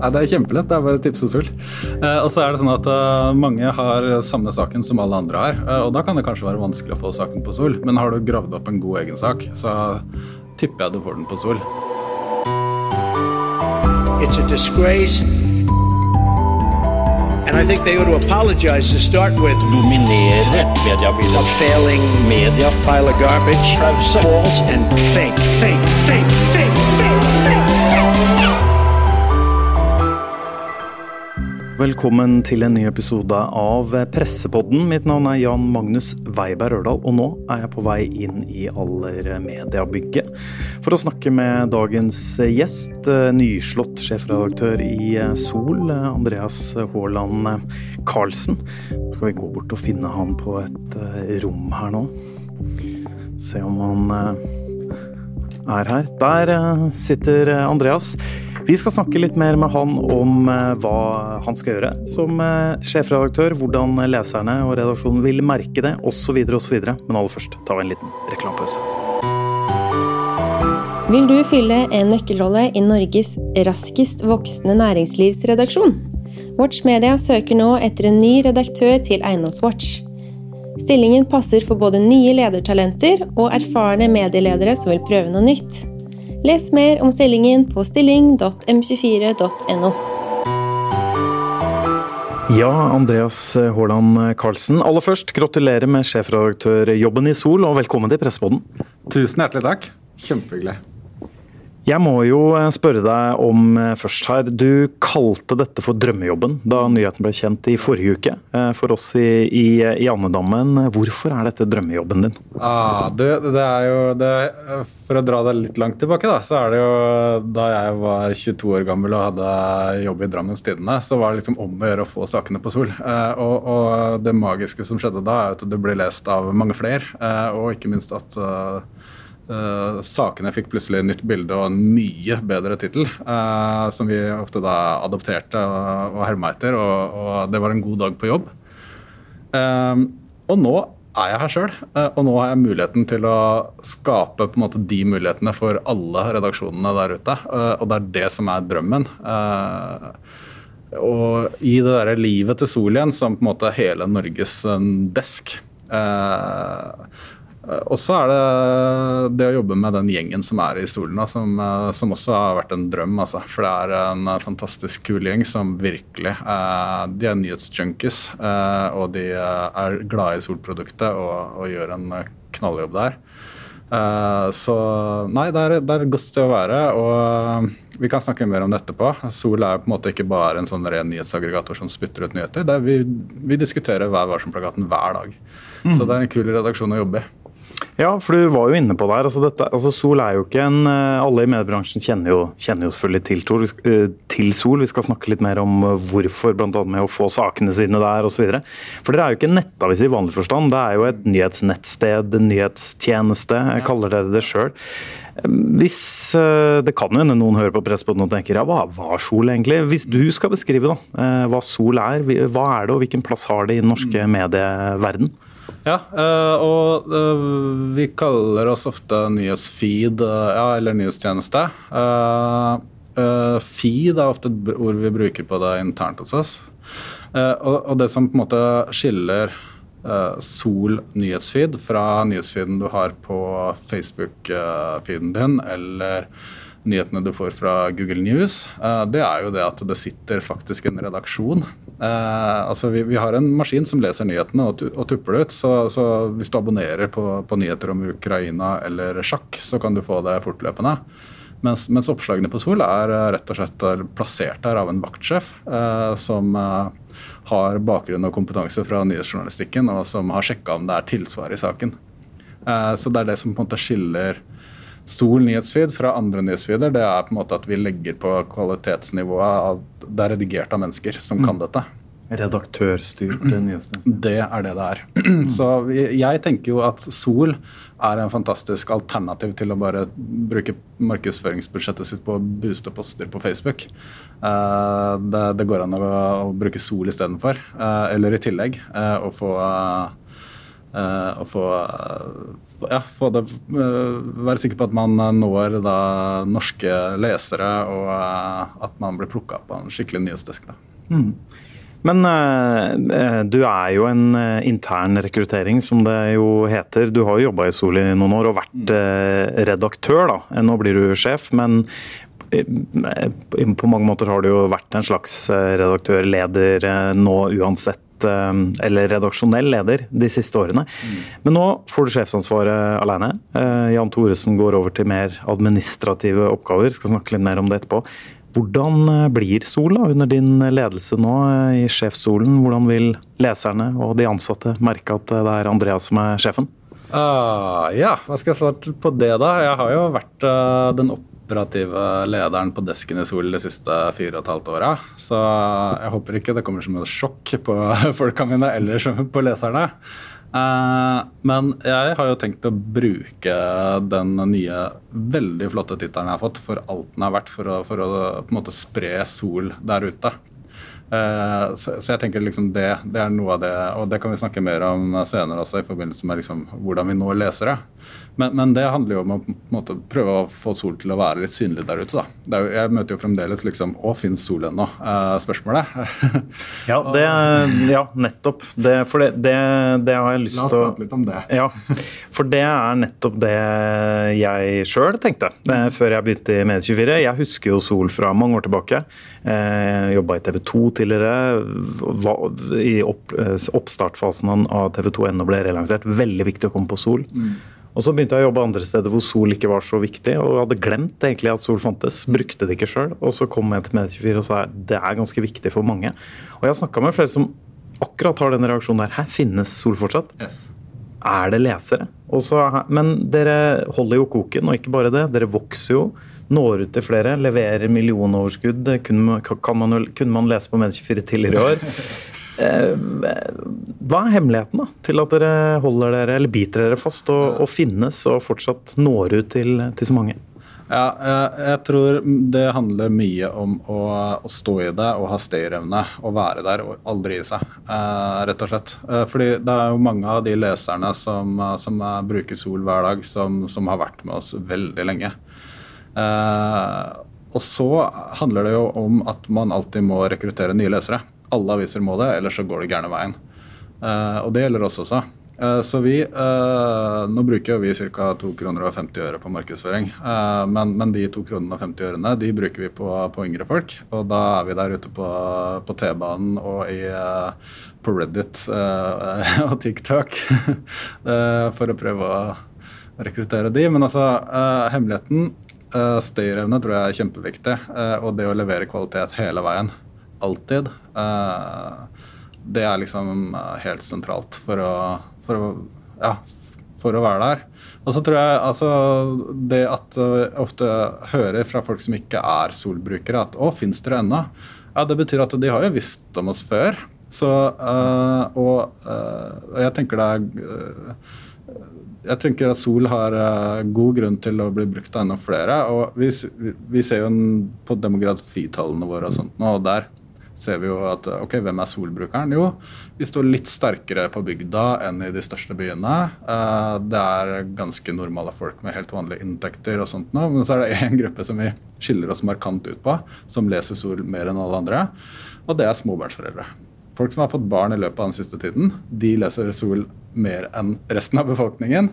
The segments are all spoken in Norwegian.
Ja, det er kjempelett. Det er bare å tipse Sol. Eh, og så er det sånn at uh, mange har samme saken som alle andre har. Uh, og da kan det kanskje være vanskelig å få saken på Sol. Men har du gravd opp en god egen sak, så tipper jeg du får den på Sol. It's a disgrace. And I think they ought to apologize to start with. Dominere mediebildet. A failing media. Pile of garbage. False and fake, fake, fake, fake, fake, fake. Velkommen til en ny episode av Pressepodden. Mitt navn er Jan Magnus Weiberg Rørdal, og nå er jeg på vei inn i Aller mediebygget for å snakke med dagens gjest, nyslått sjefredaktør i Sol, Andreas Haaland Karlsen. Så skal vi gå bort og finne han på et rom her nå. Se om han er her. Der sitter Andreas. Vi skal snakke litt mer med han om eh, hva han skal gjøre som eh, sjefredaktør, hvordan leserne og redaksjonen vil merke det, osv. osv. Men aller først tar vi en liten reklamepause. Vil du fylle en nøkkelrolle i Norges raskest voksende næringslivsredaksjon? Watch Media søker nå etter en ny redaktør til Eiendomswatch. Stillingen passer for både nye ledertalenter og erfarne medieledere som vil prøve noe nytt. Les mer om stillingen på stilling.m24.no. Ja, Andreas Haaland Karlsen. Aller først, gratulerer med sjefredaktørjobben i Sol, og velkommen til Pressepodden. Tusen hjertelig takk. Kjempehyggelig. Jeg må jo eh, spørre deg om eh, først her. Du kalte dette for drømmejobben da nyheten ble kjent i forrige uke. Eh, for oss i, i, i andedammen, hvorfor er dette drømmejobben din? Ah, det, det, er jo det, For å dra det litt langt tilbake, da, så er det jo da jeg var 22 år gammel og hadde jobb i Drammens Tidende, så var det liksom om å gjøre å få sakene på Sol. Og, og det magiske som skjedde da, er at det ble lest av mange flere, og ikke minst at Uh, sakene fikk plutselig nytt bilde og en mye bedre tittel, uh, som vi ofte da adopterte og, og herma etter, og, og, det var en god dag på jobb. Uh, og nå er jeg her sjøl, og nå har jeg muligheten til å skape på en måte de mulighetene for alle redaksjonene der ute, og det er det som er drømmen. og i det derre livet til Sol igjen, som på en måte hele Norges desk. Uh, Eh, og så er det det å jobbe med den gjengen som er i stolen, som, eh, som, også har vært en drøm. Altså. For det er en fantastisk kul gjeng som virkelig eh, De er nyhetsjunkies, og de er glade i solproduktet og, og gjør en knalljobb der. så nei, det er, det er et godt sted å være. og Vi kan snakke mer om det etterpå. Sol er på en måte ikke bare en sånn ren nyhetsaggregator som spytter ut nyheter. vi, vi, diskuterer Vær varsom-plakaten hver dag. Mm. Så det er en kul redaksjon å jobbe i. Ja, for du var jo inne på det her. Altså dette, altså Sol er jo ikke en eh, Alle i mediebransjen kjenner jo, kjenner jo selvfølgelig til, eh, til, Sol. Vi skal snakke litt mer om eh, hvorfor, bl.a. med å få sakene sine der osv. For dere er jo ikke en nettavis i vanlig forstand. Det er jo et nyhetsnettsted, en nyhetstjeneste. Jeg kaller dere det sjøl. Hvis, Det kan jo hende noen hører på Presspodden og tenker ja, hva var Sol egentlig? Hvis du skal beskrive da, hva Sol er, hva er det og hvilken plass har det i den norske medieverdenen? medieverden? Ja, eh, og eh, vi kaller oss ofte nyhetsfeed eh, ja, eller nyhetstjeneste. Feed er ofte et ord vi bruker på det internt hos oss. Og det som på en måte skiller Sol nyhetsfeed fra nyhetsfeeden du har på Facebook-feeden din, eller nyhetene du får fra Google News, det er jo det at det sitter faktisk en redaksjon Eh, altså vi, vi, har en maskin som leser nyhetene og, og tupper det ut. Så, så, hvis du abonnerer på, på, nyheter om Ukraina eller sjakk, så kan du få det fortløpende. Mens, mens oppslagene på Sol er eh, rett og slett plassert der av en vaktsjef eh, som eh, har bakgrunn og kompetanse fra nyhetsjournalistikken, og som har sjekka om det er tilsvar i saken. Eh, så det er det som på en måte skiller Sol nyhetsfeed fra andre nyhetsfeeder, det er på en måte at vi legger på kvalitetsnivået av Det er redigert av mennesker som mm. kan dette. Redaktørstyrt nyhetstjeneste. Det er det det er. Så jeg tenker jo at Sol er en fantastisk alternativ til å bare bruke markedsføringsbudsjettet sitt på å booste poster på Facebook. Eh, det, det går an å, å bruke Sol istedenfor, uh, eller i tillegg, og få å få, ja, få det, være sikker på at man når da norske lesere, og at man blir plukka opp av en skikkelig nyhetsdesk. Mm. Men uh, du er jo en intern rekruttering, som det jo heter. Du har jo jobba i Sol i noen år og vært uh, redaktør, da. Nå blir du sjef, men på mange måter har du jo vært en slags redaktør, leder nå uansett. Eller redaksjonell leder de siste årene. Mm. Men nå får du sjefsansvaret alene. Jan Thoresen går over til mer administrative oppgaver. Skal snakke litt mer om det etterpå. Hvordan eh, blir Sol da, under din ledelse nå eh, i sjefsstolen? Hvordan vil leserne og de ansatte merke at eh, det er Andreas som er sjefen? Uh, ja, hva skal jeg svare på det, da? Jeg har jo vært uh, den operative lederen på desken i Sol de siste fire og et halvt åra. Så jeg håper ikke det kommer som et sjokk på folka mine eller på leserne. Uh, men jeg har jo tenkt å bruke den nye, veldig flotte tittelen jeg har fått, for alt den er verdt, for å, for å på en måte spre sol der ute. Uh, så, jeg tenker liksom det, det, er noe av det, og det kan vi snakke mer om senere også, i forbindelse med liksom hvordan vi når lesere. Men, men, det handler jo om å måte, prøve å få sol til å være litt synlig der ute. da. Jo, jeg møter jo fremdeles liksom Å, fins sol ennå? Uh, spørsmålet. ja, det, ja, nettopp. Det, for det, det, det, har jeg lyst til å La oss prate litt om det. Ja, For det er nettopp det jeg sjøl tenkte eh, før jeg begynte i Medie24. Jeg husker jo Sol fra mange år tilbake. Jeg jobba i TV 2 tidligere. I opp, eh, oppstartfasen av TV 2 ennå ble relansert. Veldig viktig å komme på Sol. Mm. Og Så begynte jeg å jobbe andre steder hvor sol ikke var så viktig, og hadde glemt egentlig at sol fantes. Brukte det ikke sjøl. Og så kom jeg til Medie24 og sa det er ganske viktig for mange. Og jeg har snakka med flere som akkurat har den reaksjonen der. Her finnes sol fortsatt. Yes. Er det lesere? Også, men dere holder jo koken, og ikke bare det. Dere vokser jo. Når ut til flere, leverer millionoverskudd. Kunne, man, kunne man lese på Medie24 tidligere i år. Eh, hva er hemmeligheten da, til at dere holder dere, eller biter dere fast og, og finnes og fortsatt når ut til, til så mange? Ja, jeg tror det handler mye om å, å stå i det og ha stayerevne. Og være der og aldri gi seg, eh, rett og slett. Eh, fordi det er jo mange av de leserne som, som bruker Sol hver dag, som, som, har vært med oss veldig lenge. og så handler det jo om at man alltid må rekruttere nye lesere. Alle aviser må det, ellers så går det gærne veien. Uh, og det gjelder oss også. Uh, så vi uh, Nå bruker vi ca. 2 kroner og 50 øre på markedsføring. Men, men, de 2 kronene og 50 ørene de bruker vi på, på yngre folk. Og da er vi der ute på, på T-banen og i, på Reddit og TikTok for å prøve å rekruttere de. Men altså, hemmeligheten Stayerevne tror jeg er kjempeviktig. og det å levere kvalitet hele veien alltid. Eh, det er liksom eh, helt sentralt for å, for å, ja, for å være der. Og så tror jeg altså, det at jeg ofte hører fra folk som ikke er solbrukere, at 'å, fins dere ennå'? Ja, det betyr at de har jo visst om oss før. Så, øh, og uh, jeg tenker det er øh, jeg tenker at Sol har god grunn til å bli brukt av enda flere. og Vi, vi ser jo på demografitallene våre og sånt nå, og der ser vi jo at ok, hvem er solbrukeren? Jo, de står litt sterkere på bygda enn i de største byene. Eh, det er ganske normale folk med helt vanlige inntekter og sånt nå. Men så er det én gruppe som vi skiller oss markant ut på, som leser sol mer enn alle andre. Og det er småbarnsforeldre. Folk som har fått barn i løpet av den siste tiden, de leser Sol mer enn resten av befolkningen.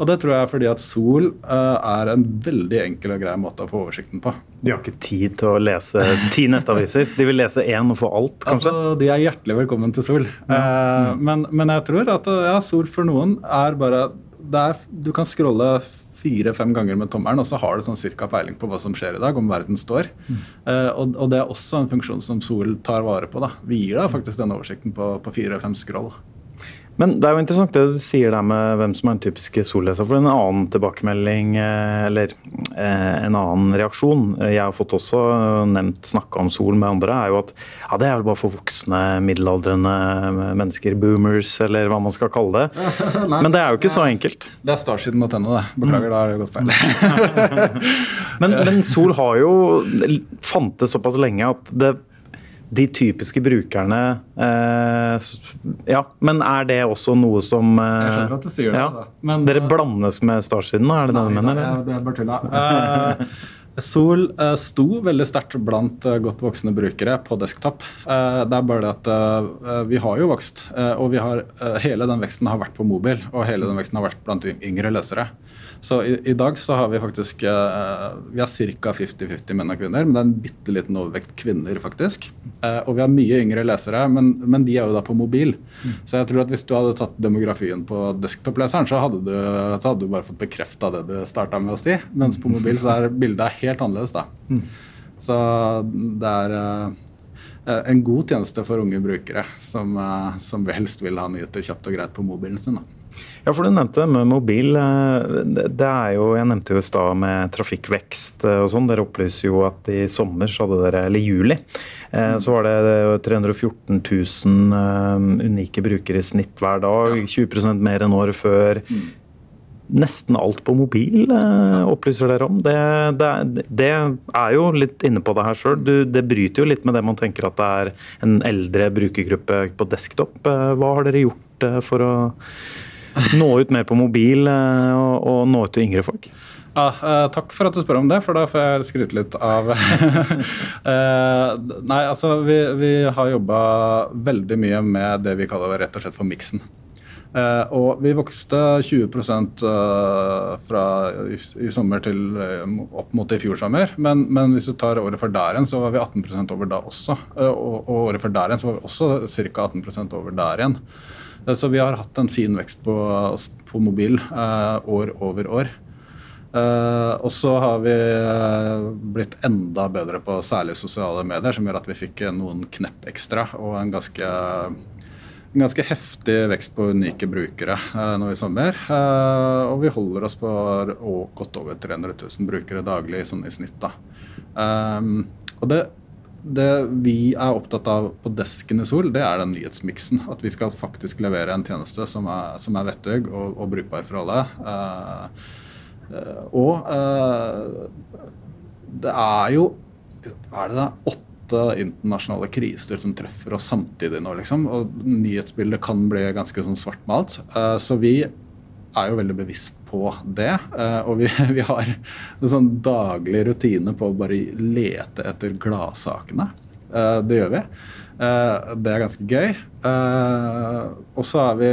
Og det tror jeg er fordi at Sol uh, er en veldig enkel og grei måte å få oversikten på. De har ikke tid til å lese ti nettaviser. De vil lese én og få alt, kanskje? Altså, de er hjertelig velkommen til Sol. Ja. Uh, men, men, jeg tror at ja, Sol for noen er bare er, Du kan scrolle fire-fem ganger med tommelen, og så har du sånn cirka peiling på hva som skjer i dag, om verden står. Mm. Uh, og, og, det er også en funksjon som Sol tar vare på. da. Vi gir deg faktisk denne oversikten på, på fire-fem scroll. Men det er jo interessant det du sier der med hvem som er den typiske solleser. For en annen tilbakemelding, eh, eller eh, en annen reaksjon jeg har fått også nevnt snakka om sol med andre, er jo at ja, det er vel bare for voksne, middelaldrende mennesker, boomers, eller hva man skal kalle det. Men det er jo ikke så enkelt. Det er startsiden.no, det. Beklager, da har det gått feil. men, men sol har jo fantes såpass lenge at det de typiske brukerne eh, Ja, men er det også noe som eh, Jeg skjønner at du sier det. Ja, men, Dere eh, blandes med Startsiden, er det det du mener? Nei, det er bare tulla. Eh, Sol uh, sto veldig sterkt blant uh, godt voksne brukere på desktop. det er bare det at vi har jo vokst, og har, hele den veksten har vært på mobil. Og hele den veksten har vært blant yngre lesere. Så i, i, dag så har vi faktisk uh, Vi har ca. 50-50 menn og kvinner, men det er en bitte liten overvekt kvinner, faktisk. Uh, og vi har mye yngre lesere, men, men, de er jo da på mobil. Mm. Så jeg tror at hvis du hadde tatt demografien på desktop-leseren, så, så hadde du bare fått bekrefta det du starta med å si. Mens på mobil så er bildet helt annerledes, da. Mm. Så det er uh, en god tjeneste for unge brukere som, som helst vil ha nyheter kjapt og greit på mobilen sin. da. Ja, for du nevnte det med mobil. Eh, det er jo, Jeg nevnte jo i stad med trafikkvekst eh, og sånn. Dere opplyser jo at i sommer så hadde dere, eller juli, eh, så var det 314 000 unike brukere i snitt hver dag. 20% mer enn året før. Mm. Nesten alt på mobil opplyser dere om. Det, det, det, er jo litt inne på det her sjøl. Det bryter jo litt med det man tenker at det er en eldre brukergruppe på desktop. Hva har dere gjort for å nå ut mer på mobil eh, og, og nå ut til yngre folk? Ja, eh, takk for at du spør om det, for da får jeg skryte litt av eh, Nei, altså vi, vi har jobba veldig mye med det vi kaller rett og slett for miksen. Og vi vokste 20 eh, fra i, i, sommer til opp mot i fjor sommer. Men, men, hvis du tar året før der igjen, så var vi 18 over da også. Og, og året før der igjen så var vi også ca. 18 over der igjen. Eh, så vi har hatt en fin vekst på, på mobil eh, år over år. Uh, og så har vi blitt enda bedre på særlig sosiale medier, som gjør at vi fikk noen knepp ekstra og en ganske, en ganske heftig vekst på unike brukere eh, nå i sommer. og vi holder oss på godt over 300 000 brukere daglig sånn i snitt. da. Um, og det det vi er opptatt av på desken i Sol, det er den nyhetsmiksen. At vi skal faktisk levere en tjeneste som er, som er vettug og, og, brukbar for alle. Uh, uh, og uh, det er jo er det da, åtte internasjonale kriser som treffer oss samtidig nå, liksom. Og nyhetsbildet kan bli ganske sånn svartmalt. så vi er jo veldig bevisst på det. Eh, og vi, vi har en sånn daglig rutine på å bare lete etter gladsakene. Eh, det gjør vi. Eh, det er ganske gøy. Og så er vi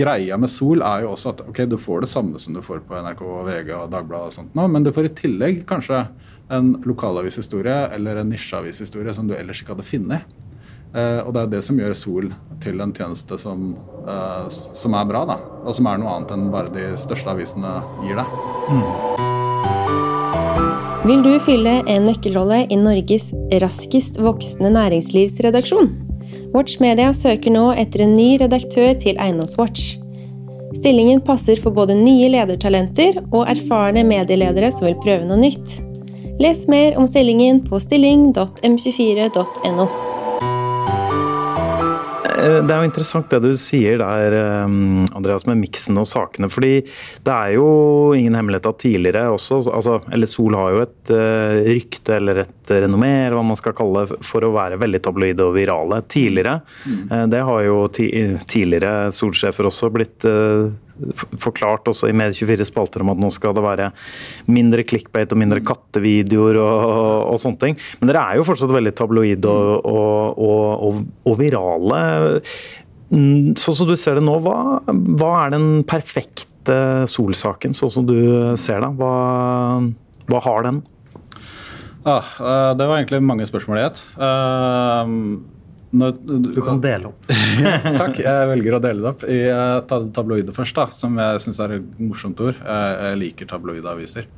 Greia med Sol er jo også at ok, du får det samme som du får på NRK, VG og Dagbladet, og sånt nå, men du får i tillegg kanskje en lokalavishistorie eller en nisjeavishistorie som du ellers ikke hadde funnet. Uh, og det er det som gjør Sol til en tjeneste som, uh, som, er bra, da. Og som er noe annet enn bare de største avisene gir deg. Mm. Vil du fylle en nøkkelrolle i Norges raskest voksende næringslivsredaksjon? Watch Media søker nå etter en ny redaktør til Eiendomswatch. Stillingen passer for både nye ledertalenter og erfarne medieledere som vil prøve noe nytt. Les mer om stillingen på stilling.m24.no. Eh, det er jo interessant det du sier der, eh, Andreas, med miksen og sakene. fordi det er jo ingen hemmelighet at tidligere også altså, Eller Sol har jo et uh, rykte eller et renommé, eller hva man skal kalle det, for å være veldig tabloide og virale. Tidligere. Mm. Det har jo tidligere Sol-sjefer også blitt forklart også i Medie24 spalter om at nå skal det være mindre clickbait og mindre kattevideoer og, og, sånne ting. Men dere er jo fortsatt veldig tabloide og, og, og virale. Mm, sånn som du ser det nå, hva, hva er den perfekte Sol-saken, sånn som du ser det? Hva, hva har den? Ah, eh, det var egentlig mange spørsmål i ett. Uh, når, du kan dele opp. Takk. Jeg velger å dele det opp i uh, tabloide først, da, som jeg syns er et morsomt ord. Jeg, jeg liker tabloide aviser.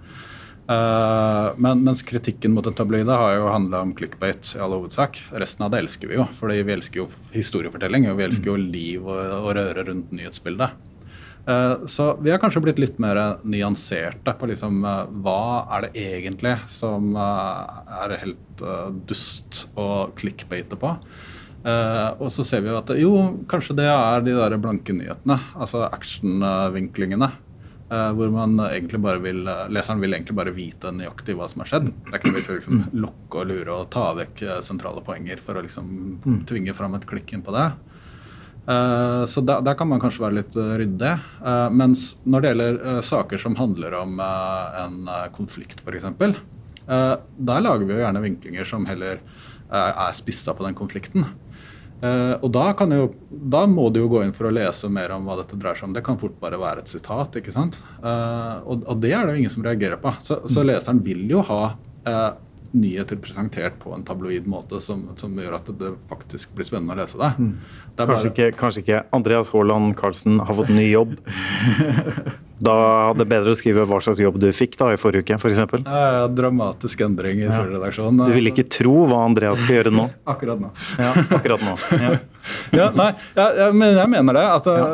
Uh, men, mens kritikken mot en tabloide har jo handla om clickbait i all hovedsak. Resten av det elsker vi jo, fordi vi elsker jo historiefortelling og vi elsker jo liv og, og røre rundt nyhetsbildet. Uh, så vi har kanskje blitt litt mer nyanserte på liksom, hva er det egentlig som er helt dust å clickbate på. Uh, og så ser vi jo at jo, kanskje det er de der blanke nyhetene. Altså actionvinklingene. hvor man egentlig bare vil, leseren vil egentlig bare vite nøyaktig hva som har skjedd. Det er ikke noe vi skal liksom lokke og lure og ta vekk sentrale poenger for å liksom tvinge fram et klikk inn på det. Så der, der, kan man kanskje være litt ryddig. Mens når det gjelder saker som handler om en konflikt, f.eks., der lager vi jo gjerne vinklinger som heller er spissa på den konflikten. Uh, og da, jo, da, må du jo gå inn for å lese mer om hva dette dreier seg om. Det kan fort bare være et sitat. ikke sant? Uh, og, og, det er det jo ingen som reagerer på. Så, så mm. leseren vil jo ha uh, nyheter presentert på en tabloid måte som, som, gjør at det faktisk blir spennende å lese det. Mm. det kanskje, bare... ikke, kanskje, ikke, Andreas Haaland Karlsen har fått ny jobb. da hadde det bedre å skrive hva slags jobb du fikk da i forrige uke, f.eks. For eksempel. ja, dramatisk endring i ja. redaksjonen. Du vil ikke tro hva Andreas skal gjøre nå? akkurat nå. Ja, akkurat nå. Ja. ja, nei, men jeg mener det. At ja.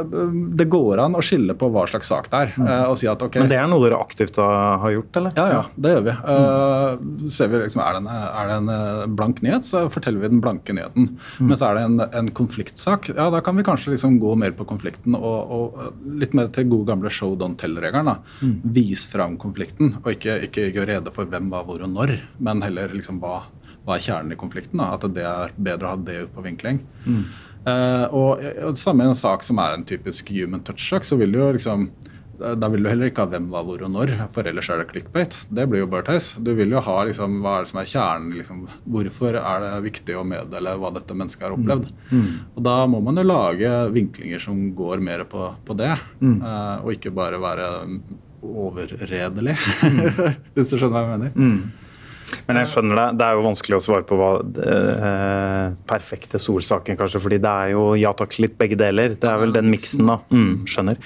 det går an å skille på hva slags sak det er. Mm. og si at ok... Men det er noe dere aktivt har gjort, eller? Ja, ja, det gjør vi. Uh, ser vi liksom, er, det en, er det en eh, blank nyhet, så forteller vi den blanke nyheten. Mm. Men så er det en, en, konfliktsak, ja da kan vi kanskje liksom gå mer på konflikten og, og litt mer til gode gamle show don't tell-regelen. Mm. Vis fram konflikten, og ikke, ikke gjøre rede for hvem, hva, hvor og når, men heller liksom hva hva er kjernen i konflikten. Da? At det er bedre å ha det ut på vinkling. Mm. Uh, og, og samme i en sak som er en typisk human touch-sak, så vil du jo liksom da vil du heller ikke ha hvem, hva, hvor og når, for ellers er det clickbait. Det blir jo Burthouse. Du vil jo ha liksom, hva er det som er kjernen. Liksom, hvorfor er det viktig å meddele hva dette mennesket har opplevd? Mm. Mm. Og Da må man jo lage vinklinger som går mer på, på det, mm. uh, og ikke bare være overredelig, mm. hvis du skjønner hva jeg mener. Mm. Men jeg skjønner det. Det er jo vanskelig å svare på hva eh, perfekte solsaken, kanskje. fordi det er jo ja takk, litt begge deler. Det er vel den miksen, da. Mm, skjønner.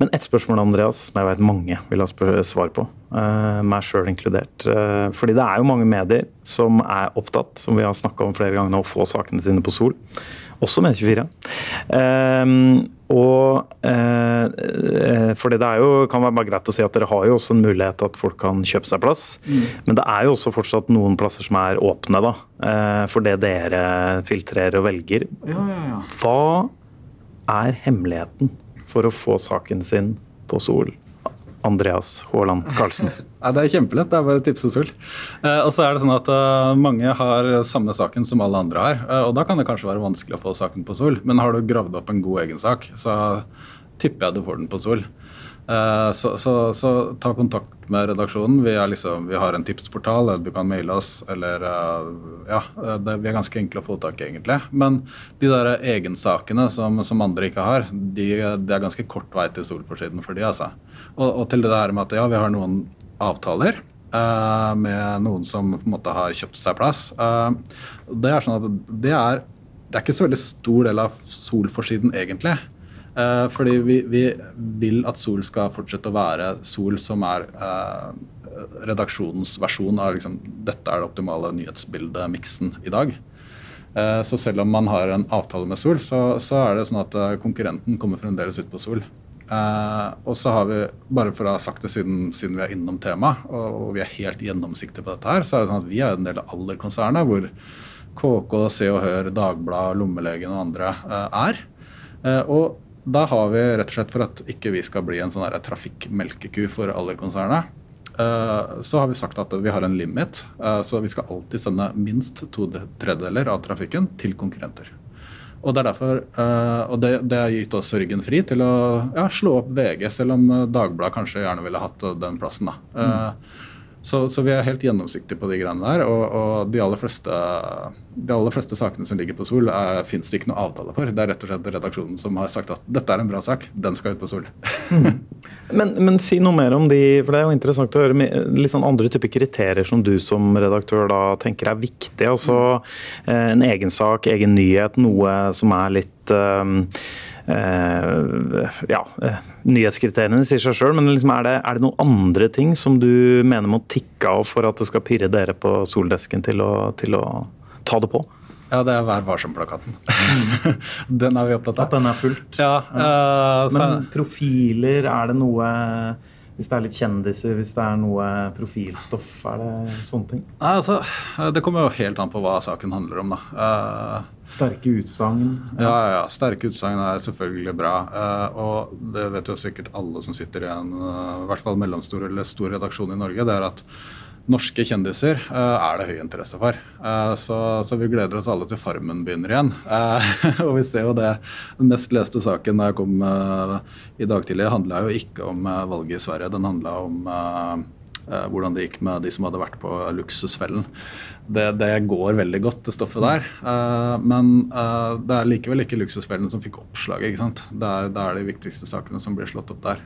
Men ett spørsmål, Andreas, som jeg vet mange vil ha svar på. Eh, meg sjøl inkludert. Eh, fordi det er jo mange medier som er opptatt, som vi har snakka om flere ganger, å få sakene sine på Sol. Også med 24. Um, og eh, For fordi det er jo, kan være bare greit å si at dere har jo også en mulighet at folk kan kjøpe seg plass. Mm. Men det er jo også fortsatt noen plasser som er åpne, da. Eh, for det dere filtrerer og velger. Ja, ja, ja. Hva er hemmeligheten for å få saken sin på Sol? Andreas Haaland Karlsen? Ja, det er kjempelett. Det er bare tips og sol. Eh, og så er det sånn at uh, Mange har samme saken som alle andre har. Uh, og Da kan det kanskje være vanskelig å få saken på sol. Men har du gravd opp en god egen sak, så tipper jeg du får den på sol. Uh, så, så, så, ta kontakt med redaksjonen. Vi, liksom, vi, har en tipsportal. Du kan maile oss. Eller Ja, det, vi er ganske enkle å få tak i, egentlig. Men de der egensakene som, som andre ikke har, de, det er ganske kort vei til solforsiden for de, altså. Og, og til det der med at ja, vi har noen avtaler med noen som på en måte har kjøpt seg plass. Det er sånn at det er, det er ikke så veldig stor del av Sol-forsiden, egentlig. Uh, fordi vi, vi, vil at Sol skal fortsette å være Sol som er redaksjonens versjon av liksom, dette er det optimale nyhetsbildet-miksen i dag. Så selv om man har en avtale med Sol, så, så er det sånn at konkurrenten kommer fremdeles ut på Sol. Uh, og så har vi, bare for å ha sagt det siden, siden vi er innom temaet, og, og, vi er helt gjennomsiktige på dette her, så er det sånn at vi er en del av Aller-konsernet, hvor KK, Se og Hør, Dagbladet, Lommelegen og andre uh, er. Uh, og da har vi rett og slett for at ikke vi skal bli en sånn trafikkmelkeku for Aller-konsernet, så har vi sagt at vi har en limit. Så vi skal alltid sende minst to tredjedeler av trafikken til konkurrenter. Og det er derfor, uh, og det, det, har gitt oss ryggen fri til å ja, slå opp VG, selv om eh, Dagbladet kanskje gjerne ville hatt eh, den plassen. da. Uh, så, så, vi er helt gjennomsiktige på de greiene der. Og, og de, aller fleste, de, aller fleste, sakene som ligger på Sol, fins det ikke noe avtale for. Det er rett og slett redaksjonen som har sagt at dette er en bra sak, den skal ut på Sol. mm. men, men, si noe mer om de, for det er jo interessant å høre litt sånn andre typer kriterier som du som redaktør da tenker er viktig. Altså mm. en egen sak, egen nyhet, noe som er litt um, Eh, ja, eh, nyhetskriteriene sier seg sjøl, men liksom er, det, er, det, noen andre ting som du mener må tikke av for at det skal pirre dere på soldesken til å, til å ta det på? Ja, det er Vær varsom-plakaten. den er vi opptatt av. At den er fullt? Ja, uh, Men profiler, er det noe Hvis det er litt kjendiser, hvis det er noe profilstoff? Er det sånne ting? Nei, altså, Det kommer jo helt an på hva saken handler om. da. Uh, Sterke utsagn? Ja. ja, ja. Sterke utsagn er selvfølgelig bra. Uh, og det vet jo sikkert alle som sitter i en uh, i hvert fall mellomstor eller stor redaksjon i Norge, det er at norske kjendiser uh, er det høy interesse for. Uh, så, så, vi gleder oss alle til Farmen begynner igjen. Uh, og vi ser jo det. Den mest leste saken da jeg kom i dag tidlig, handla jo ikke om valget i Sverige. Den handla om hvordan det gikk med de som hadde vært på Luksusfellen. Det, det går veldig godt, det stoffet der. men det er likevel ikke Luksusfellen som fikk oppslaget. ikke sant? Det er, det er de viktigste sakene som blir slått opp der.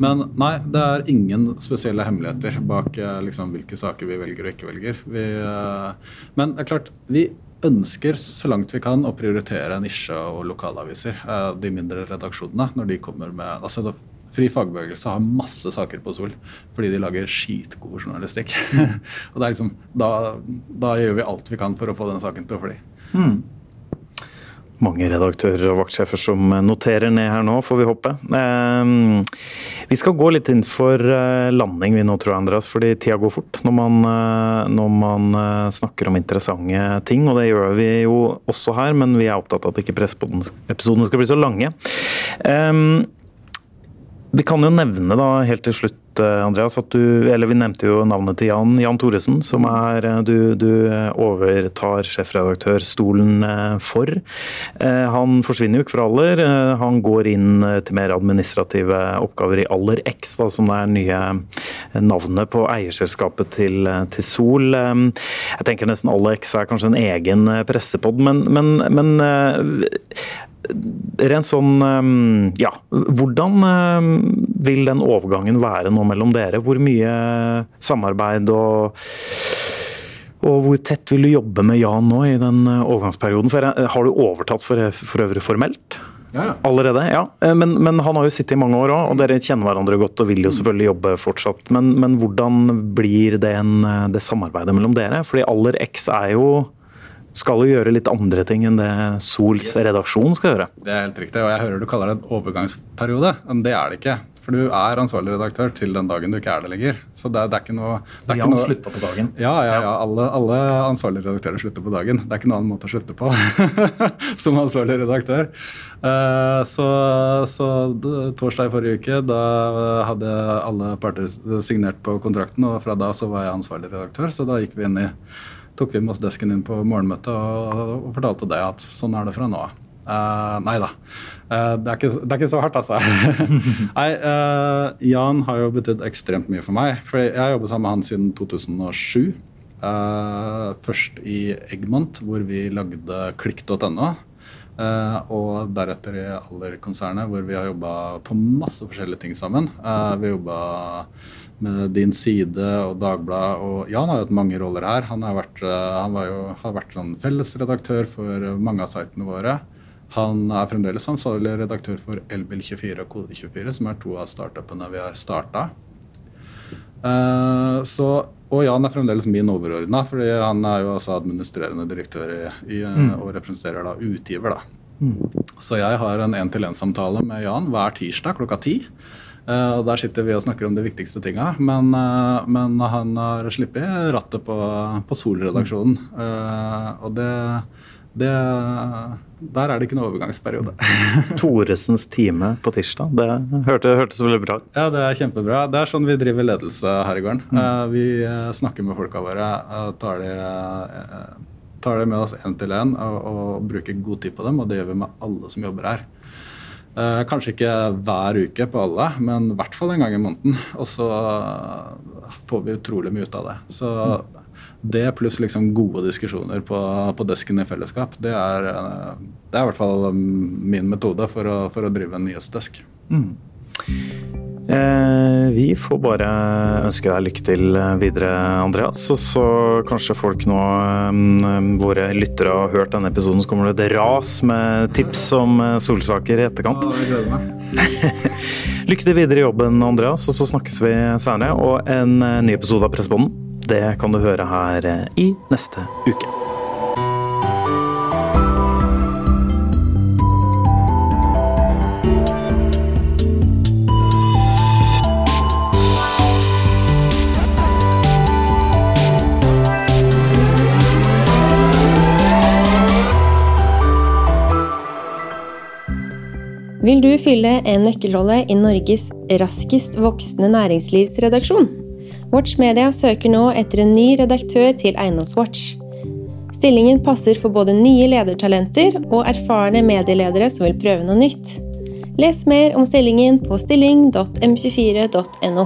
Men nei, det er ingen spesielle hemmeligheter bak eh, liksom, hvilke saker vi velger og ikke velger. Vi, uh, men det er klart, vi ønsker så langt vi kan å prioritere nisje- og lokalaviser. Uh, de mindre redaksjonene, når de kommer med altså det, Fri fagbevegelse har masse saker på Sol fordi de lager skitgod journalistikk. og liksom, da, da, gjør vi alt vi kan for å få den saken til å fly. Mm mange redaktører og vaktsjefer som noterer ned her nå, får vi håpe. Ehm, vi skal gå litt inn for eh, landing vi nå, tror jeg, Andreas, fordi tida går fort når man, eh, når man, eh, snakker om interessante ting. Og det gjør vi jo også her, men vi er opptatt av at ikke presseepisodene skal bli så lange. Vi kan jo nevne da helt til slutt Eh, Andreas, at du Eller vi nevnte jo navnet til Jan, Jan Thoresen, som er eh, du, du overtar sjefredaktørstolen eh, for. Han forsvinner jo ikke fra Aller. Han går inn til mer administrative oppgaver i Aller X, da, som er nye navnet på eierselskapet til, til Sol. Jeg tenker nesten Aller X er kanskje en egen pressepod, men, men, men Rent sånn Ja, hvordan vil den overgangen være nå mellom dere? Hvor mye samarbeid og og hvor tett vil du jobbe med Jan nå i den overgangsperioden? For Har du overtatt for, for øvrig formelt? Ja, ja. Allerede? Ja. Men, men, han har jo sittet i mange år òg, og dere kjenner hverandre godt og vil jo selvfølgelig jobbe fortsatt. Men, men hvordan blir det, en, det samarbeidet mellom dere? Fordi Aller X er jo skal jo gjøre litt andre ting enn det Sols redaksjon skal gjøre. Det er helt riktig, og jeg hører du kaller det en overgangsperiode, men det er det ikke. For du er ansvarlig redaktør til den dagen du ikke er det lenger. Så det, det er ikke noe det er noe... slutta på dagen? Ja, ja, ja. Alle, alle, ansvarlige redaktører slutter på dagen. Det er ikke noen annen måte å slutte på som ansvarlig redaktør. Uh, så, så torsdag i forrige uke, da hadde alle parter signert på kontrakten, og fra da så var jeg ansvarlig redaktør, så da gikk vi inn i tok vi med oss desken inn på morgenmøtet og, og fortalte det at sånn er det fra nå av. Uh, nei da. Uh, det, er ikke, det, er ikke, så hardt, altså. nei, uh, Jan har jo betydd ekstremt mye for meg. For jeg har jobbet sammen med han siden 2007. først i Eggmont, hvor vi lagde klikk.no. og deretter i Aller-konsernet, hvor vi har jobba på masse forskjellige ting sammen. vi har jobba med Din Side og Dagbladet. Og Jan har hatt mange roller her. Han har vært, eh, han jo, har vært sånn fellesredaktør for mange av sitene våre. Han er fremdeles ansvarlig redaktør for Elbil24 og Kode24, som er to av startupene vi har starta. Uh, og Jan er fremdeles min overordna, fordi han er jo altså administrerende direktør i, i, mm. og representerer da utgiver. da. Mm. Så jeg har en én-til-én-samtale med Jan hver tirsdag klokka ti. Uh, og Der sitter vi og snakker om de viktigste tinga. Men, uh, men han har sluppet rattet på, på Sol-redaksjonen. Uh, og det, det, Der er det ikke noe overgangsperiode. Thoresens time på tirsdag. Det hørte, hørtes veldig bra ut. Ja, det er kjempebra. Det er sånn vi driver ledelse her i gården. Mm. vi snakker med folka våre. tar de tar de med oss én til én og, og bruker god tid på dem. Og det gjør vi med alle som jobber her. Eh, kanskje ikke hver uke på alle, men i hvert fall en gang i måneden. Og så får vi utrolig mye ut av det. Så det pluss liksom gode diskusjoner på, på, desken i fellesskap, det er, eh, det er i hvert fall min metode for å, for å drive en nyhetsdesk. Mm. Eh, vi får bare ønske deg lykke til videre, Andreas. Og så kanskje folk nå, eh, våre lyttere, har hørt denne episoden, så kommer det et ras med tips om eh, solsaker i etterkant. Ja, jeg gleder meg. lykke til videre i jobben, Andreas, og så snakkes vi senere. Og en ny episode av Pressebånden, det kan du høre her eh, i neste uke. Vil du fylle en nøkkelrolle i Norges raskest voksende næringslivsredaksjon? Watch Media søker nå etter en ny redaktør til Eiendomswatch. Stillingen passer for både nye ledertalenter og erfarne medieledere som vil prøve noe nytt. Les mer om stillingen på stilling.m24.no.